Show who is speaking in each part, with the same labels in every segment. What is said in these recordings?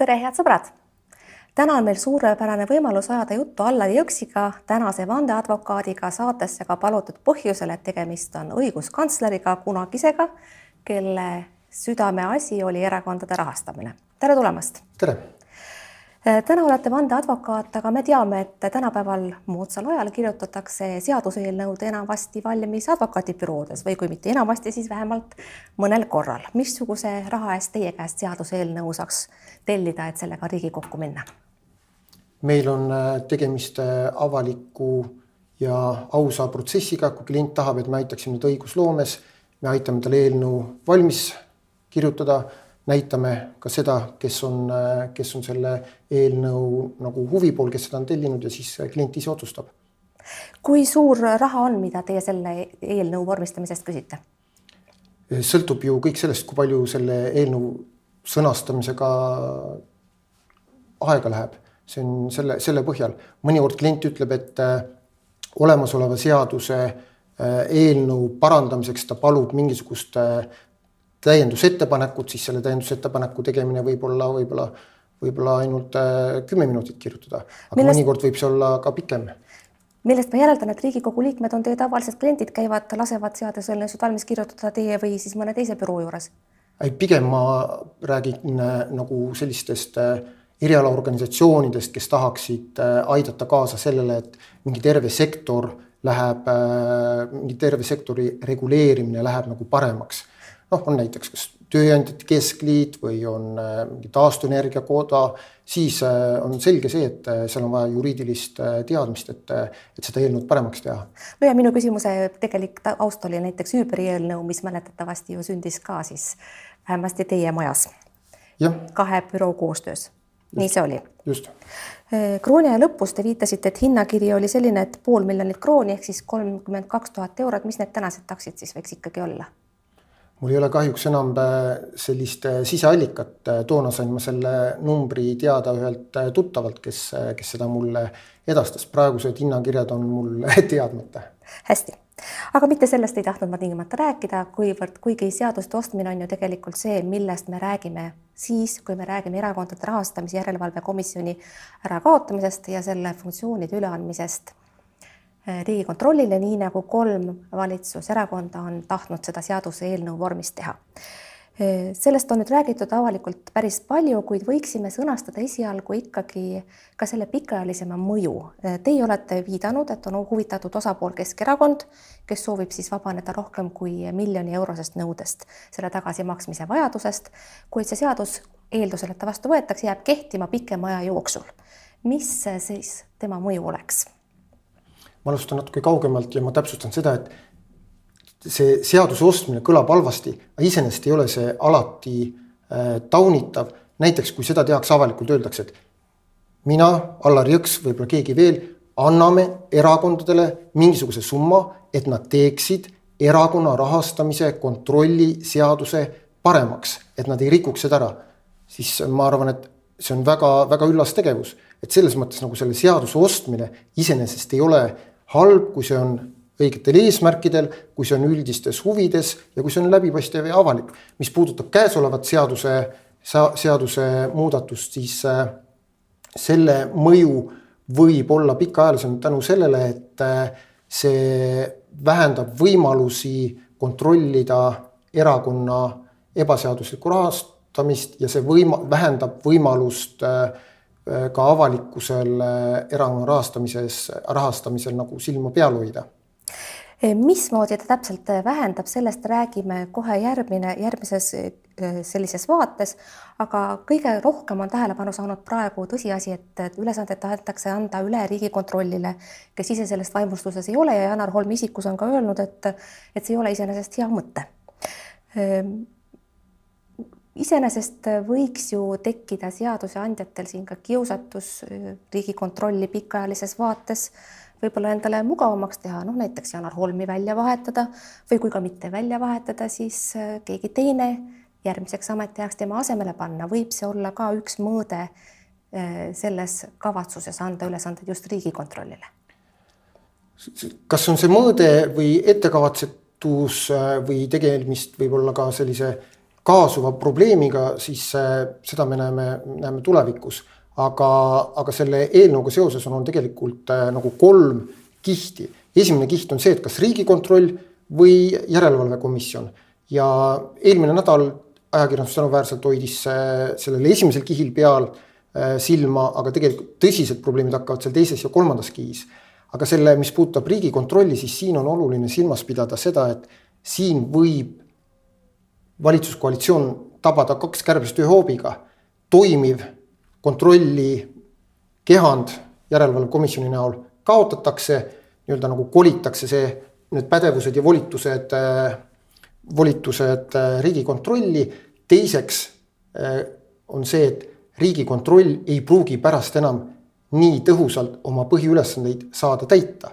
Speaker 1: tere, head sõbrad! täna on meil suurepärane võimalus ajada juttu Allar Jõksiga, tänase vandeadvokaadiga, saatesse ka palutud põhjusel, et tegemist on õiguskantsleriga, kunagisega, kelle südameasi oli erakondade rahastamine. tere tulemast!
Speaker 2: tere!
Speaker 1: Täna olete vandeadvokaat, aga me teame, et tänapäeval moodsal ajal kirjutatakse seaduseelnõud enamasti valmis advokaadibüroodes või kui mitte enamasti, siis vähemalt mõnel korral. missuguse raha eest teie käest seaduseelnõu saaks tellida, et sellega Riigikokku minna?
Speaker 2: meil on tegemist avaliku ja ausa protsessiga, kui klient tahab, et me aitaksime ta õigusloomes, me aitame tal eelnõu valmis kirjutada näitame ka seda, kes on, kes on selle eelnõu nagu huvipool, kes seda on tellinud ja siis klient ise otsustab.
Speaker 1: kui suur raha on, mida teie selle eelnõu vormistamisest küsite?
Speaker 2: sõltub ju kõik sellest, kui palju selle eelnõu sõnastamisega aega läheb, see on selle, selle põhjal. mõnikord klient ütleb, et äh, olemasoleva seaduse äh, eelnõu parandamiseks ta palub mingisugust äh, täiendusettepanekut, siis selle täiendusettepaneku tegemine võib olla võib-olla, võib-olla ainult äh, kümme minutit kirjutada, aga millest, mõnikord võib see olla ka pikem.
Speaker 1: millest ma järeldan, et Riigikogu liikmed on teie tavalised kliendid, käivad, lasevad seaduseelnõusid valmis kirjutada teie või siis mõne teise büroo juures?
Speaker 2: ei, pigem ma räägin äh, nagu sellistest äh, erialaorganisatsioonidest, kes tahaksid aidata kaasa sellele, et mingi terve sektor läheb, mingi terve sektori reguleerimine läheb nagu paremaks noh, on näiteks kas Tööandjate Keskliit või on äh, mingi taastuvenergia koda, siis äh, on selge see, et äh, seal on vaja juriidilist teadmist, et, et seda eelnõud paremaks teha.
Speaker 1: no ja minu küsimuse tegelik taust oli näiteks Uberi eelnõu, mis mäletatavasti ju sündis ka siis vähemasti teie majas. kahe büroo koostöös. nii see oli.
Speaker 2: just
Speaker 1: krooni aja lõpus te viitasite, et hinnakiri oli selline, et pool miljonit krooni ehk siis kolmkümmend kaks tuhat eurot, mis need tänased taksid siis võiks ikkagi olla?
Speaker 2: Mul ei ole kahjuks enam äh, sellist äh, siseallikat, äh, toona sain ma selle numbri teada ühelt tuttavalt, kes, kes seda mulle edastas, praegused hinnakirjad on mul teadmata.
Speaker 1: hästi, aga mitte sellest ei tahtnud ma tingimata rääkida, kuivõrd kuigi seaduste ostmine on ju tegelikult see, millest me räägime siis, kui me räägime erakondade rahastamise järelevalve komisjoni ärakaotamisest ja selle funktsioonide üleandmisest Riigikontrollile, nii nagu kolm valitsuserakonda on tahtnud seda seaduseelnõu vormis teha. Äh, sellest on nüüd räägitud avalikult päris palju, kuid võiksime sõnastada esialgu ikkagi ka selle pikaajalisema mõju. Äh, teie olete viidanud, et on huvitatud osapool Keskerakond, kes soovib siis vabaneda rohkem kui miljoni eurosest nõudest, selle tagasimaksmise vajadusest, kuid see seadus eeldusel, et ta vastu võetakse, jääb kehtima pikema aja jooksul. mis siis tema mõju oleks?
Speaker 2: Ma alustan natuke kaugemalt ja ma täpsustan seda, et see seaduse ostmine kõlab halvasti, aga iseenesest ei ole see alati äh, taunitav. näiteks kui seda tehakse avalikult, öeldakse, et mina, Allar Jõks, võib-olla keegi veel, anname erakondadele mingisuguse summa, et nad teeksid erakonna rahastamise kontrolli seaduse paremaks, et nad ei rikuks seda ära. siis ma arvan, et see on väga-väga üllas tegevus, et selles mõttes nagu selle seaduse ostmine iseenesest ei ole halb, kui see on õigetel eesmärkidel, kui see on üldistes huvides ja kui see on läbipaistev ja avalik. mis puudutab käesolevat seaduse, seaduse muudatust, siis äh, selle mõju võib olla pikaajalisem tänu sellele, et äh, see vähendab võimalusi kontrollida erakonna ebaseaduslikku rahastamist ja see võima-, vähendab võimalust Äh, ka avalikkusel äh, erakonna rahastamises, rahastamisel nagu silma peal hoida.
Speaker 1: Äh, mismoodi ta täpselt vähendab, sellest räägime kohe järgmine, järgmises sellises vaates, aga kõige rohkem on tähelepanu saanud praegu tõsiasi, et ülesanded tahetakse anda üle Riigikontrollile, kes ise sellest vaimustuses ei ole ja Janar Holm isikus on ka öelnud, et, et see ei ole iseenesest hea mõte iseenesest võiks ju tekkida seadusandjatel siin ka kiusatus äh, Riigikontrolli pikaajalises vaates võib-olla endale mugavamaks teha, noh näiteks Janar Holmi välja vahetada või kui ka mitte välja vahetada, siis äh, keegi teine järgmiseks ametiajaks tema asemele panna, võib see olla ka üks mõõde äh, selles kavatsuses anda ülesanded just Riigikontrollile?
Speaker 2: kas on see mõõde või ettekavatsetus või tegemist võib olla ka sellise kaasuva probleemiga, siis seda me näeme, näeme tulevikus. aga, aga selle eelnõuga seoses on, on tegelikult nagu kolm kihti. esimene kiht on see, et kas Riigikontroll või Järelevalvekomisjon ja eelmine nädal ajakirjandus tänuväärselt hoidis sellel esimesel kihil peal äh, silma, aga tegelikult tõsised probleemid hakkavad seal teises ja kolmandas kihis. aga selle, mis puudutab Riigikontrolli, siis siin on oluline silmas pidada seda, et siin võib valitsuskoalitsioon tabada kaks kärbest ühe hoobiga. toimiv kontrolli kehand järelevalvekomisjoni näol kaotatakse, nii-öelda nagu kolitakse see, need pädevused ja volitused äh, volitused äh, Riigikontrolli. teiseks äh, on see, et Riigikontroll ei pruugi pärast enam nii tõhusalt oma põhiülesandeid saada täita.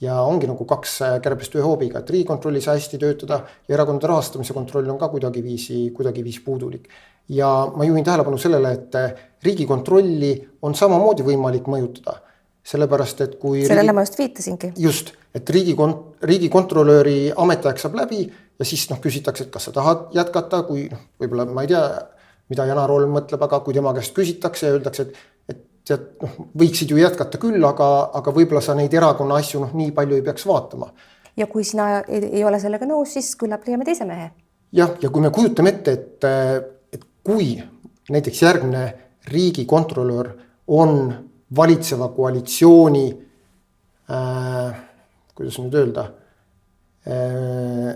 Speaker 2: Ja ongi nagu kaks äh, kärbest ühe hoobiga, et Riigikontroll ei saa hästi töötada ja erakondade rahastamise kontroll on ka kuidagiviisi, kuidagiviisi puudulik. ja ma juhin tähelepanu sellele, et Riigikontrolli on samamoodi võimalik mõjutada sellepärast, et kui.
Speaker 1: sellele riigi... ma just viitasingi.
Speaker 2: just, et riigikont-, riigikontrolöri ametiaeg saab läbi ja siis noh, küsitakse, et kas sa tahad jätkata, kui noh, võib-olla ma ei tea, mida Janar Holm mõtleb, aga kui tema käest küsitakse ja öeldakse, et tead noh, võiksid ju jätkata küll, aga, aga võib-olla sa neid erakonna asju noh, nii palju ei peaks vaatama.
Speaker 1: ja kui sina ei, ei ole sellega nõus, siis küllap leiame teise mehe.
Speaker 2: jah, ja kui me kujutame ette, et, et kui näiteks järgmine riigikontrolör on valitseva koalitsiooni äh,, kuidas nüüd öelda äh,,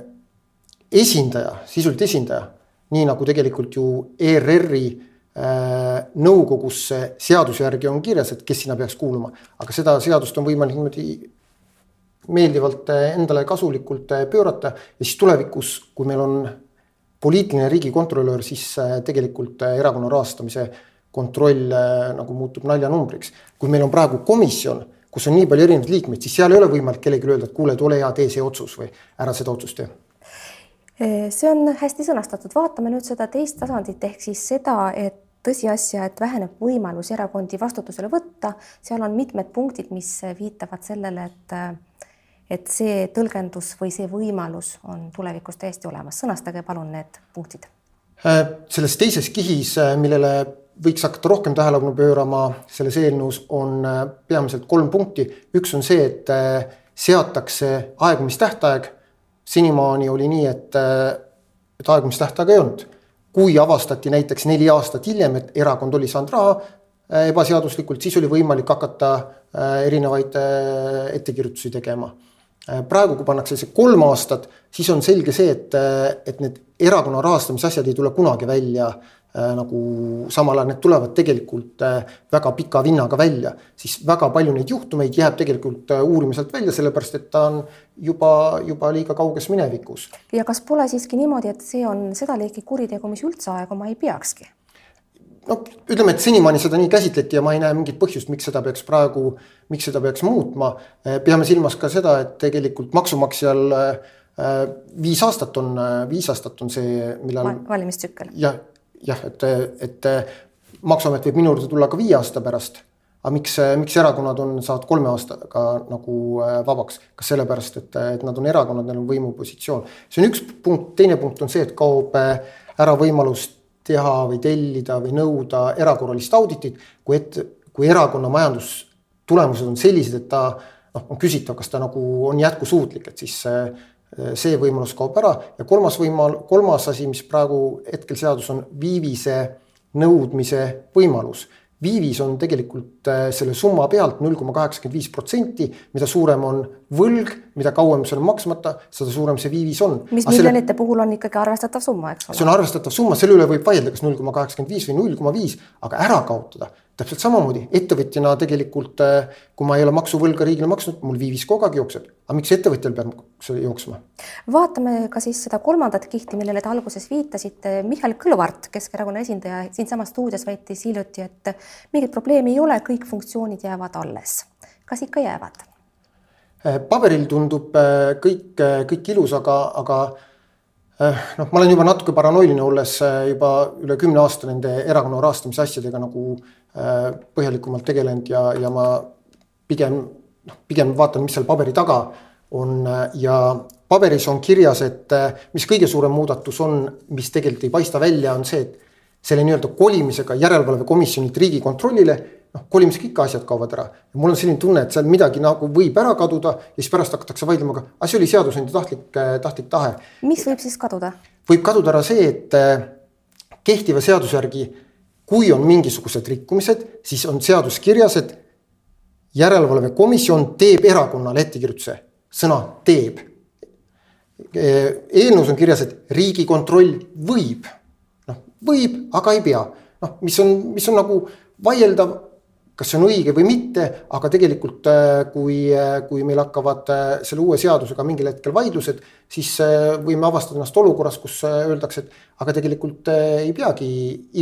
Speaker 2: esindaja, sisuliselt esindaja, nii nagu tegelikult ju ERR-i äh, nõukogusse seaduse järgi on kirjas, et kes sinna peaks kuuluma, aga seda seadust on võimalik niimoodi meeldivalt äh, endale kasulikult äh, pöörata. Ja siis tulevikus, kui meil on poliitiline riigikontrolör, siis äh, tegelikult erakonna rahastamise kontroll nagu muutub naljanumbriks. kui meil on praegu komisjon, kus on nii palju erinevaid liikmeid, siis seal ei ole võimalik kellelegi öelda, et kuule, et ole hea, tee see otsus või ära seda otsust tee
Speaker 1: see on hästi sõnastatud, vaatame nüüd seda teist tasandit ehk siis seda, et tõsiasja, et väheneb võimalus erakondi vastutusele võtta, seal on mitmed punktid, mis viitavad sellele, et et see tõlgendus või see võimalus on tulevikus täiesti olemas. sõnastage palun need punktid.
Speaker 2: Äh, selles teises kihis, äh, millele võiks hakata rohkem tähelepanu pöörama selles eelnõus, on äh, peamiselt kolm punkti. üks on see, et seatakse aegumistähtaeg senimaani oli nii, et, et aegumistähtaega ei olnud. kui avastati näiteks neli aastat hiljem, et erakond oli saanud raha äh, ebaseaduslikult, siis oli võimalik hakata äh, erinevaid äh, ettekirjutusi tegema. praegu, kui pannakse see kolm aastat, siis on selge see, et, et need erakonna rahastamise asjad ei tule kunagi välja Äh, nagu samal ajal need tulevad tegelikult äh, väga pika vinnaga välja, siis väga palju neid juhtumeid jääb tegelikult äh, uurimiselt välja, sellepärast et ta on juba, juba liiga kauges minevikus.
Speaker 1: ja kas pole siiski niimoodi, et see on seda liiki kuritegu, mis üldse aeguma ei peakski?
Speaker 2: no ütleme, et senimaani seda nii käsitleti ja ma ei näe mingit põhjust, miks seda peaks praegu, miks seda peaks muutma. peame silmas ka seda, et tegelikult maksumaksjal viis aastat on, viis aastat on see, millal.
Speaker 1: valimistsükkel.
Speaker 2: jah jah, et, et maksuamet võib minu juurde tulla ka viie aasta pärast. aga miks, miks erakonnad on, saavad kolme aastaga nagu äh, vabaks, kas sellepärast, et, et nad on erakonnad, neil on võimupositsioon. see on üks punkt, teine punkt on see, et kaob äh, ära võimalus teha või tellida või nõuda erakorralist auditit, kui et, kui erakonna majandustulemused on sellised, et ta noh, on küsitav, kas ta nagu on jätkusuutlik, et siis äh, see võimalus kaob ära ja kolmas võimal-, kolmas asi, mis praegu hetkel seadus on viivise nõudmise võimalus. viivis on tegelikult äh, selle summa pealt null koma kaheksakümmend viis protsenti, mida suurem on võlg, mida kauem see on maksmata, seda suurem see viivis on.
Speaker 1: mis Aga miljonite selle... puhul on ikkagi arvestatav summa, eks ole.
Speaker 2: see on arvestatav summa, selle üle võib vaielda, kas null koma kaheksakümmend viis või null koma viis, aga ära kaotada täpselt samamoodi, ettevõtjana tegelikult, äh, kui ma ei ole maksuvõlga riigile maksnud, mul viivis kogu aeg jookseb. aga miks ettevõtjal peab jooksma?
Speaker 1: vaatame ka siis seda kolmandat kihti, millele te alguses viitasite. Mihhail Kõlvart, Keskerakonna esindaja, siinsamas stuudios väitis hiljuti, et mingit probleemi ei ole, kõik funktsioonid jäävad alles. kas ikka jäävad?
Speaker 2: Äh, paberil tundub äh, kõik, kõik ilus, aga, aga noh, ma olen juba natuke paranoiline, olles juba üle kümne aasta nende erakonna rahastamise asjadega nagu Äh, põhjalikumalt tegelenud ja, ja ma pigem noh, pigem vaatan, mis seal paberi taga on ja paberis on kirjas, et mis kõige suurem muudatus on, mis tegelikult ei paista välja, on see, et selle nii-öelda kolimisega järelevalvekomisjonilt Riigikontrollile noh, kolimisega ikka asjad kaovad ära. ja mul on selline tunne, et seal midagi nagu võib ära kaduda ja siis pärast hakatakse vaidlema, aga, aga see oli seadusandja tahtlik, tahtlik tahe.
Speaker 1: mis võib siis kaduda?
Speaker 2: võib kaduda ära see, et eh, kehtiva seaduse järgi, kui on mingisugused rikkumised, siis on seadus kirjas, et järelevalvekomisjon teeb erakonnale ettekirjutuse, sõna teeb. Eh, eelnõus on kirjas, et riigikontroll võib, noh võib, aga ei pea, noh, mis on, mis on nagu vaieldav kas see on õige või mitte, aga tegelikult äh, kui, äh, kui meil hakkavad äh, selle uue seadusega mingil hetkel vaidlused, siis võime avastada ennast olukorras, kus öeldakse, et aga tegelikult ei peagi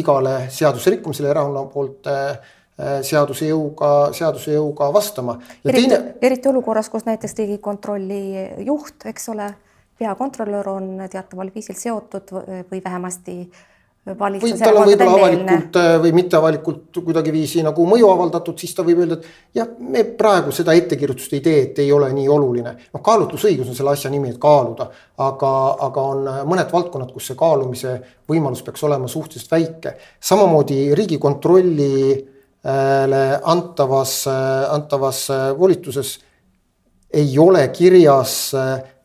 Speaker 2: igale seaduse rikkumisele erakonna poolt seaduse jõuga, seaduse jõuga vastama.
Speaker 1: eriti teine..., eriti olukorras, kus näiteks Riigikontrolli juht, eks ole, peakontrolör on teataval viisil seotud või vähemasti äh,
Speaker 2: või tal on võib-olla avalikult äh, või mitteavalikult kuidagiviisi nagu mõju avaldatud, siis ta võib öelda, et jah, me praegu seda ettekirjutust ei tee, et ei ole nii oluline. noh, kaalutlusõigus on selle asja nimi, et kaaluda, aga, aga on äh, mõned valdkonnad, kus see kaalumise võimalus peaks olema suhteliselt väike. samamoodi Riigikontrollile antavas, äh, antavas volituses ei ole kirjas,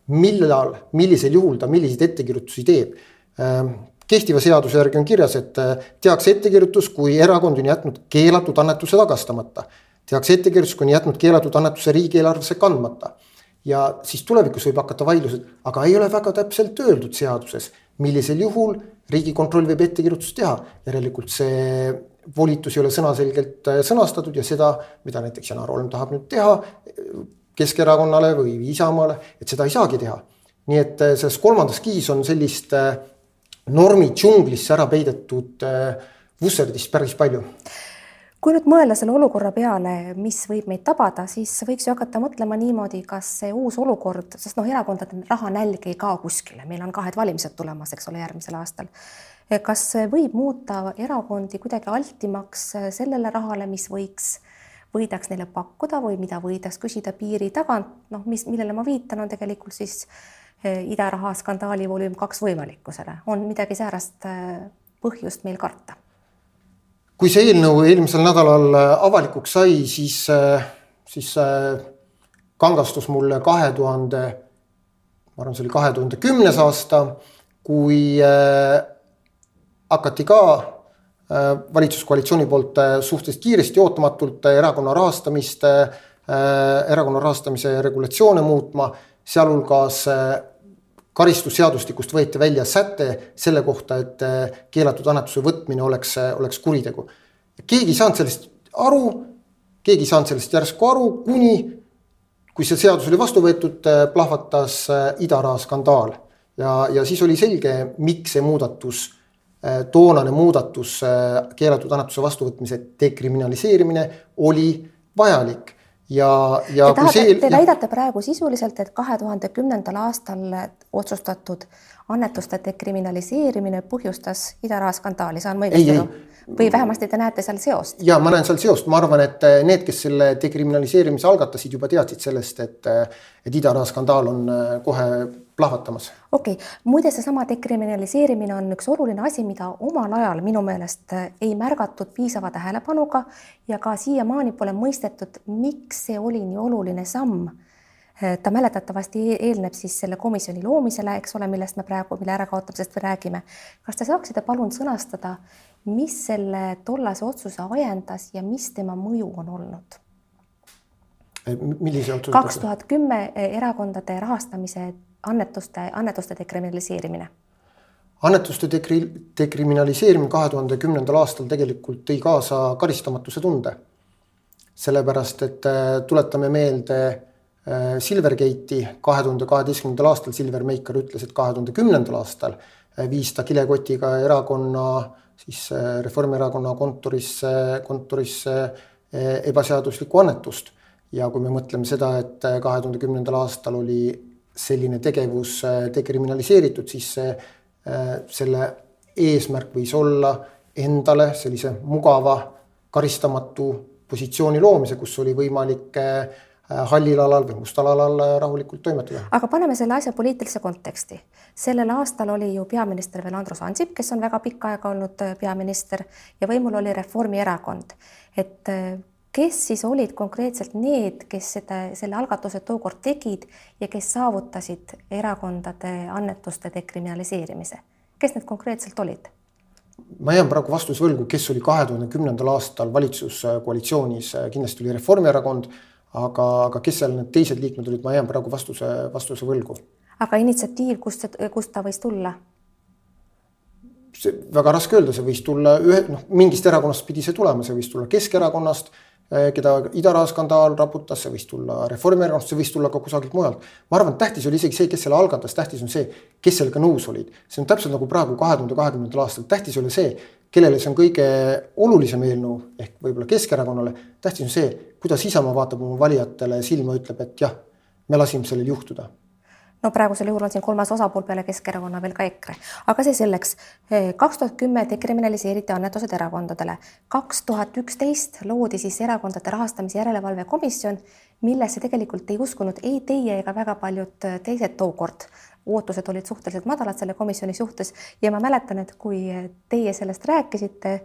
Speaker 2: millal, millisel juhul ta milliseid ettekirjutusi teeb kehtiva seaduse järgi on kirjas, et äh, tehakse ettekirjutus, kui erakond on jätnud keelatud annetuse tagastamata. tehakse ettekirjutus, kui on jätnud keelatud annetuse riigieelarvesse kandmata. ja siis tulevikus võib hakata vaidlused, aga ei ole väga täpselt öeldud seaduses, millisel juhul riigikontroll võib ettekirjutust teha. järelikult see volitus ei ole sõnaselgelt äh, sõnastatud ja seda, mida näiteks Janar Holm tahab nüüd teha Keskerakonnale või Isamaale, et seda ei saagi teha. nii et äh, selles kolmandas kihis on sellist normi džunglisse ära peidetud äh, vusserdist päris palju.
Speaker 1: kui nüüd mõelda selle olukorra peale, mis võib meid tabada, siis võiks ju hakata mõtlema niimoodi, kas see uus olukord, sest noh, erakondade rahanälg ei kao kuskile, meil on kahed valimised tulemas, eks ole, järgmisel aastal. kas võib muuta erakondi kuidagi altimaks sellele rahale, mis võiks võidaks neile pakkuda või mida võidaks küsida piiri tagant, noh, mis, millele ma viitan, on tegelikult siis äh, idaraha skandaali volüüm kaks võimalikkusele, on midagi säärast eh, põhjust meil karta?
Speaker 2: kui see eelnõu eelmisel nädalal eh, avalikuks sai, siis, siis kangastus mulle kahe tuhande, ma arvan, see oli kahe tuhande kümnes aasta, kui hakati ka valitsuskoalitsiooni poolt suhteliselt kiiresti, ootamatult erakonna rahastamist, erakonna rahastamise regulatsioone muutma sealhulgas karistusseadustikust võeti välja säte selle kohta, et äh, keelatud annetuse võtmine oleks, äh, oleks kuritegu. keegi ei saanud sellest aru, keegi ei saanud sellest järsku aru, kuni kui see seadus oli vastu võetud, plahvatas idaraha skandaal ja, ja siis oli selge, miks see muudatus, toonane muudatus, keelatud annetuse vastuvõtmise dekriminaliseerimine oli vajalik ja, ja
Speaker 1: te, tahate, see, te väidate praegu sisuliselt, et kahe tuhande kümnendal aastal otsustatud annetuste dekriminaliseerimine põhjustas idaraha skandaali, saan ma õigesti aru? või vähemasti te näete seal seost?
Speaker 2: ja ma näen seal seost, ma arvan, et eh, need, kes selle dekriminaliseerimise algatasid, juba teadsid sellest, et, eh, et idaraha skandaal on eh, kohe plahvatamas.
Speaker 1: okei okay., muide, seesama dekriminaliseerimine on üks oluline asi, mida omal ajal minu meelest ei märgatud piisava tähelepanuga ja ka siiamaani pole mõistetud, miks see oli nii oluline samm ta mäletatavasti eelneb siis selle komisjoni loomisele, eks ole, millest me praegu, mille ärakaotamisest räägime. kas te saaksite palun sõnastada, mis selle tollase otsuse ajendas ja mis tema mõju on olnud?
Speaker 2: millise otsuse?
Speaker 1: kaks tuhat kümme erakondade rahastamise annetuste, annetuste dekriminaliseerimine.
Speaker 2: annetuste dekri-, dekriminaliseerimine kahe tuhande kümnendal aastal tegelikult tõi kaasa karistamatuse tunde. sellepärast, et äh, tuletame meelde äh, Silvergate'i kahe tuhande kaheteistkümnendal aastal Silver Maker ütles, et kahe tuhande kümnendal aastal äh, viis ta kilekotiga erakonna siis Reformierakonna kontorisse, kontorisse ebaseaduslikku annetust. ja kui me mõtleme seda, et kahe tuhande kümnendal aastal oli selline tegevus äh, dekriminaliseeritud, siis see, äh, selle eesmärk võis olla endale sellise mugava karistamatu positsiooni loomise, kus oli võimalik äh, hallil alal või mustal alal rahulikult toimetada.
Speaker 1: aga paneme selle asja poliitilise konteksti. sellel aastal oli ju peaminister veel Andrus Ansip, kes on väga pikka aega olnud peaminister ja võimul oli Reformierakond. et kes siis olid konkreetselt need, kes seda, selle algatuse tookord tegid ja kes saavutasid erakondade annetuste dekriminaliseerimise? kes need konkreetselt olid?
Speaker 2: ma jään praegu vastuse võlgu, kes oli kahe tuhande kümnendal aastal valitsuskoalitsioonis, kindlasti oli Reformierakond, aga, aga kes seal need teised liikmed olid, ma jään praegu vastuse, vastuse võlgu.
Speaker 1: aga initsiatiiv, kust see, kust ta võis tulla?
Speaker 2: see väga raske öelda, see võis tulla ühe, noh, mingist erakonnast pidi see tulema, see võis tulla Keskerakonnast keda idaraha skandaal raputas, see võis tulla Reformierakonnast, see võis tulla ka kusagilt mujalt. ma arvan, et tähtis oli isegi see, kes selle algatas, tähtis on see, kes sellega nõus olid. see on täpselt nagu praegu kahe tuhande kahekümnendal aastal, tähtis oli see, kellele see on kõige olulisem eelnõu ehk võib-olla Keskerakonnale. tähtis on see, kuidas Isamaa vaatab oma valijatele silma, ütleb, et jah, me lasime sellel juhtuda
Speaker 1: no praegusel juhul on siin kolmas osapool peale Keskerakonna veel ka EKRE, aga see selleks. kaks tuhat kümme dekriminaliseeriti annetused erakondadele. kaks tuhat üksteist loodi siis Erakondade Rahastamise Järelevalve Komisjon, millesse tegelikult ei uskunud ei teie ega väga paljud teised tookord. ootused olid suhteliselt madalad selle komisjoni suhtes ja ma mäletan, et kui teie sellest rääkisite,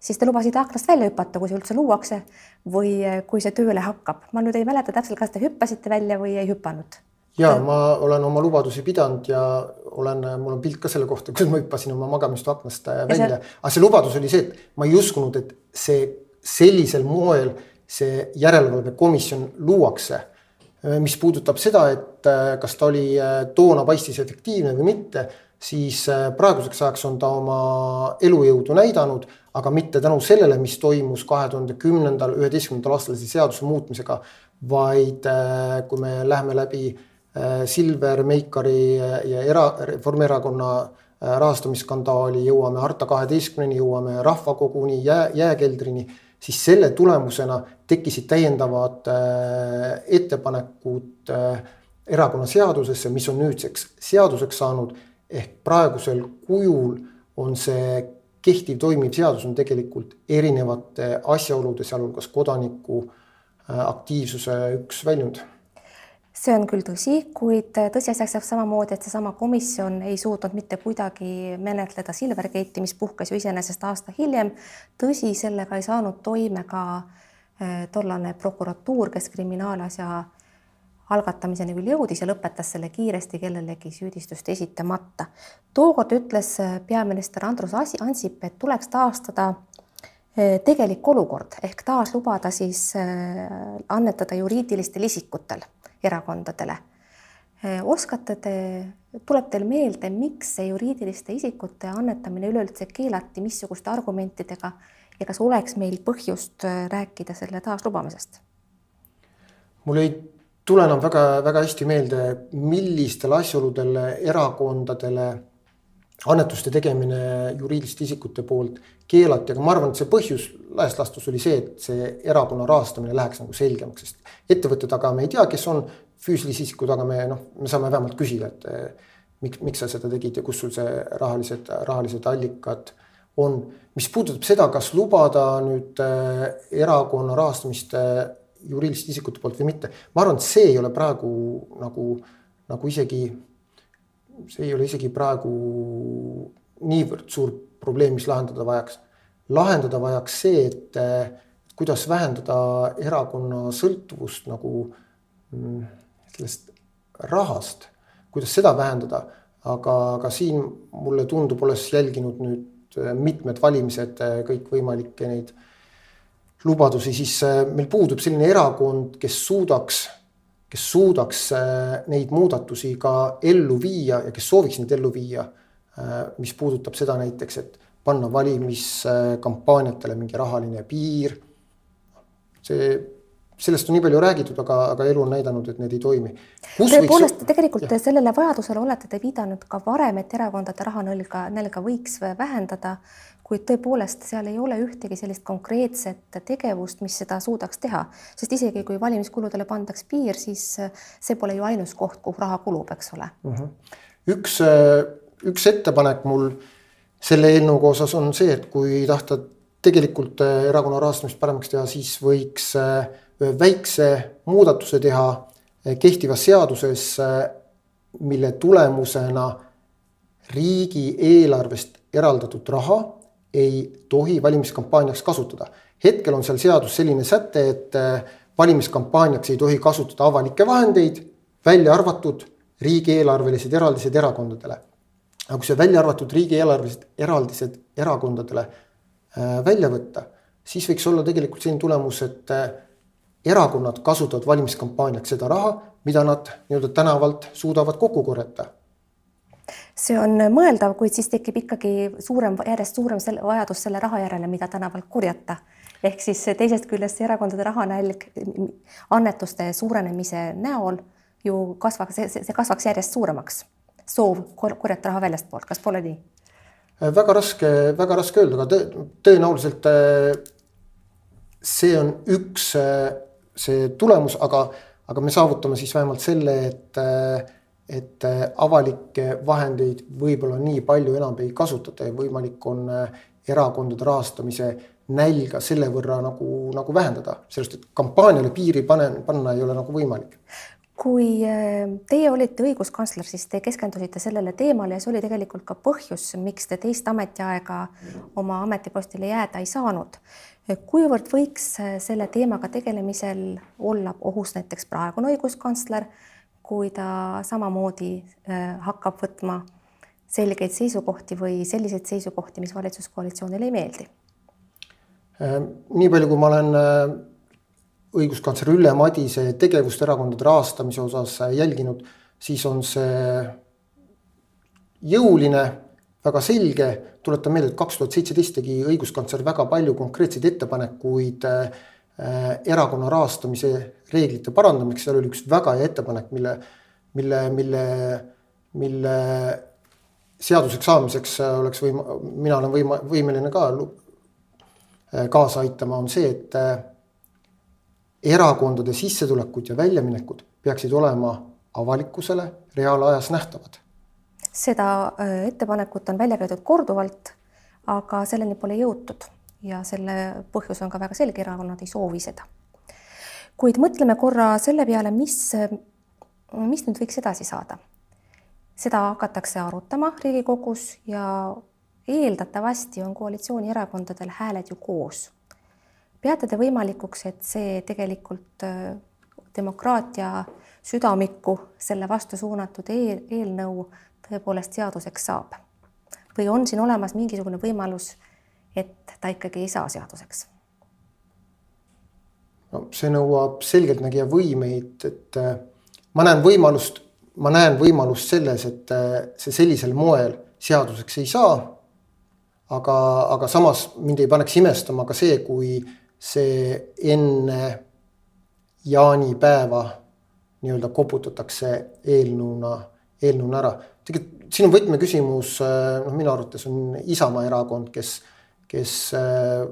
Speaker 1: siis te lubasite aknast välja hüpata, kui see üldse luuakse või kui see tööle hakkab. ma nüüd ei mäleta täpselt, kas te hüppasite välja või ei hüpanud
Speaker 2: ja ma olen oma lubadusi pidanud ja olen, mul on pilt ka selle kohta, kuidas ma hüppasin oma magamistu aknast äh, välja, aga see lubadus oli see, et ma ei uskunud, et see sellisel moel see järelevalvekomisjon luuakse. Äh, mis puudutab seda, et äh, kas ta oli toona paistis efektiivne või mitte, siis praeguseks ajaks on ta oma elujõudu näidanud, aga mitte tänu sellele, mis toimus kahe tuhande kümnendal, üheteistkümnendal aastal siis seaduse muutmisega, vaid kui me läheme läbi Silver, Meikari ja era-, Reformierakonna äh, rahastamisskandaali, jõuame Harta kaheteistkümneni, jõuame Rahvakoguni, jää, jääkeldrini, siis selle tulemusena tekkisid täiendavad äh, ettepanekud erakonnaseadusesse, mis on nüüdseks seaduseks saanud. ehk praegusel kujul on see kehtiv toimiv seadus on tegelikult erinevate asjaolude, sealhulgas kodaniku aktiivsuse üks väljund
Speaker 1: see on küll tõsi, kuid tõsiasjaks jääb samamoodi, et seesama komisjon ei suutnud mitte kuidagi menetleda Silvergate'i, mis puhkes ju iseenesest aasta hiljem. tõsi, sellega ei saanud toime ka eh, tollane prokuratuur, kes kriminaalasja algatamiseni küll jõudis ja lõpetas selle kiiresti kellelegi süüdistust esitamata. tookord ütles eh, peaminister Andrus Ansip, et tuleks taastada eh, tegelik olukord ehk taas lubada siis annetada juriidilistel isikutel erakondadele. oskate te, tuleb teil meelde, miks see juriidiliste isikute annetamine üleüldse keelati, missuguste argumentidega ja kas oleks meil põhjust rääkida selle taaslubamisest?
Speaker 2: mul ei tule enam väga-väga hästi meelde, millistel asjaoludel erakondadele annetuste tegemine juriidiliste isikute poolt keelati, aga ma arvan, et see põhjus laias laastus oli see, et see erakonna rahastamine läheks nagu selgemaks, sest ettevõtte taga me ei tea, kes on füüsilise isiku taga, me noh, me saame vähemalt küsida, et eh, miks, miks sa seda tegid ja kus sul see rahalised, rahalised allikad on. mis puudutab seda, kas lubada nüüd eh, erakonna rahastamist eh, juriidiliste isikute poolt või mitte, ma arvan, et see ei ole praegu nagu, nagu isegi see ei ole isegi praegu niivõrd suur probleem, mis lahendada vajaks. lahendada vajaks see, et kuidas vähendada erakonna sõltuvust nagu mm, sellest rahast, kuidas seda vähendada, aga, aga siin mulle tundub, olles jälginud nüüd mitmed valimised, kõikvõimalikke neid lubadusi, siis meil puudub selline erakond, kes suudaks kes suudaks äh, neid muudatusi ka ellu viia ja kes sooviks neid ellu viia. Äh, mis puudutab seda näiteks, et panna valimiskampaaniatele mingi rahaline piir. see, sellest on nii palju räägitud, aga, aga elu on näidanud, et need ei toimi.
Speaker 1: tõepoolest võiks..., tegelikult ja. sellele vajadusele olete te viidanud ka varem, et erakondade rahanälga, nälga võiks vähendada kuid tõepoolest seal ei ole ühtegi sellist konkreetset tegevust, mis seda suudaks teha, sest isegi kui valimiskuludele pandaks piir, siis see pole ju ainus koht, kuhu raha kulub, eks ole
Speaker 2: mm. -hmm. üks, üks ettepanek mul selle eelnõuga osas on see, et kui tahta tegelikult erakonna rahastamist paremaks teha, siis võiks ühe väikse muudatuse teha kehtivas seaduses, mille tulemusena riigieelarvest eraldatud raha ei tohi valimiskampaaniaks kasutada. hetkel on seal seadus selline säte, et valimiskampaaniaks ei tohi kasutada avalikke vahendeid, välja arvatud riigieelarvelised eraldised erakondadele. aga kui see välja arvatud riigieelarvelised eraldised erakondadele äh, välja võtta, siis võiks olla tegelikult selline tulemus, et äh, erakonnad kasutavad valimiskampaaniaks seda raha, mida nad nii-öelda tänavalt suudavad kokku korjata
Speaker 1: see on mõeldav, kuid siis tekib ikkagi suurem, järjest suurem selle vajadus selle raha järele, mida tänavalt korjata. ehk siis teisest küljest erakondade rahanälg annetuste suurenemise näol ju kasvaks, see kasvaks järjest suuremaks. soov korjata raha väljastpoolt, kas pole nii?
Speaker 2: väga raske, väga raske öelda, aga tõenäoliselt äh, see on üks äh, see tulemus, aga, aga me saavutame siis vähemalt selle, et äh, et äh, avalikke vahendeid võib-olla nii palju enam ei kasutata ja võimalik on äh, erakondade rahastamise nälga selle võrra nagu, nagu vähendada, sellest, et kampaaniale piiri pane, panna ei ole nagu võimalik
Speaker 1: kui äh, teie olite õiguskantsler, siis te keskendusite sellele teemale ja see oli tegelikult ka põhjus, miks te teist ametiaega oma ametipostile jääda ei saanud. kuivõrd võiks selle teemaga tegelemisel olla ohus näiteks praegune õiguskantsler kui ta samamoodi äh, hakkab võtma selgeid seisukohti või selliseid seisukohti, mis valitsuskoalitsioonile ei meeldi?
Speaker 2: Äh, nii palju, kui ma olen äh, õiguskantsler Ülle Madise tegevust erakondade rahastamise osas jälginud, siis on see jõuline, väga selge, tuletan meelde, et kaks tuhat seitseteist tegi õiguskantsler väga palju konkreetseid ettepanekuid äh, Äh, erakonna rahastamise reeglite parandamiseks, seal oli üks väga hea ettepanek, mille, mille, mille, mille seaduseks saamiseks oleks võim-, mina olen võima-, võimeline ka äh, kaasa aitama, on see, et äh, erakondade sissetulekud ja väljaminekud peaksid olema avalikkusele reaalajas nähtavad.
Speaker 1: seda ettepanekut on välja käidud korduvalt, aga selleni pole jõutud ja selle põhjus on ka väga selge, erakonnad ei soovi seda. kuid mõtleme korra selle peale, mis, mis nüüd võiks edasi saada. seda hakatakse arutama Riigikogus ja eeldatavasti on koalitsioonierakondadel hääled ju koos. peate te võimalikuks, et see tegelikult äh, demokraatia südamikku selle vastu suunatud eel, eelnõu tõepoolest seaduseks saab? või on siin olemas mingisugune võimalus et ta ikkagi ei saa seaduseks?
Speaker 2: no see nõuab selgeltnägija võimeid, et äh, ma näen võimalust, ma näen võimalust selles, et äh, see sellisel moel seaduseks ei saa. aga, aga samas mind ei paneks imestama ka see, kui see enne jaanipäeva nii-öelda koputatakse eelnõuna, eelnõuna ära. tegelikult siin on võtmeküsimus, äh, noh, minu arvates on Isamaa erakond, kes kes äh,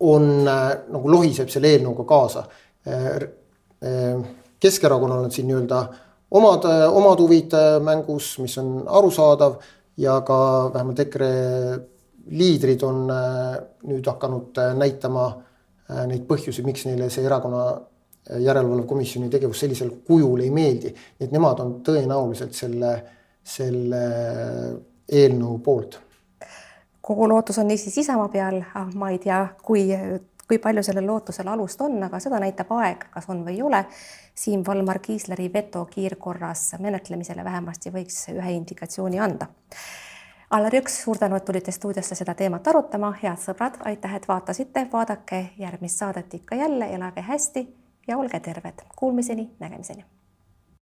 Speaker 2: on äh, nagu lohiseb selle eelnõuga kaasa. Äh, Keskerakonnal on siin nii-öelda omad, omad huvid mängus, mis on arusaadav ja ka vähemalt EKRE liidrid on nüüd hakanud näitama neid põhjusi, miks neile see erakonna järelevalvekomisjoni tegevus sellisel kujul ei meeldi. et nemad on tõenäoliselt selle, selle eelnõu poolt
Speaker 1: kogu lootus on niisiis Isamaa peal, ah, ma ei tea, kui, kui palju sellel lootusel alust on, aga seda näitab aeg, kas on või ei ole. Siim Valmar Kiisleri veto kiirkorras menetlemisele vähemasti võiks ühe indikatsiooni anda. Allar Jõks, suur tänu, et tulite stuudiosse seda teemat arutama, head sõbrad, aitäh, et vaatasite, vaadake järgmist saadet ikka jälle, elage hästi ja olge terved. Kuulmiseni, nägemiseni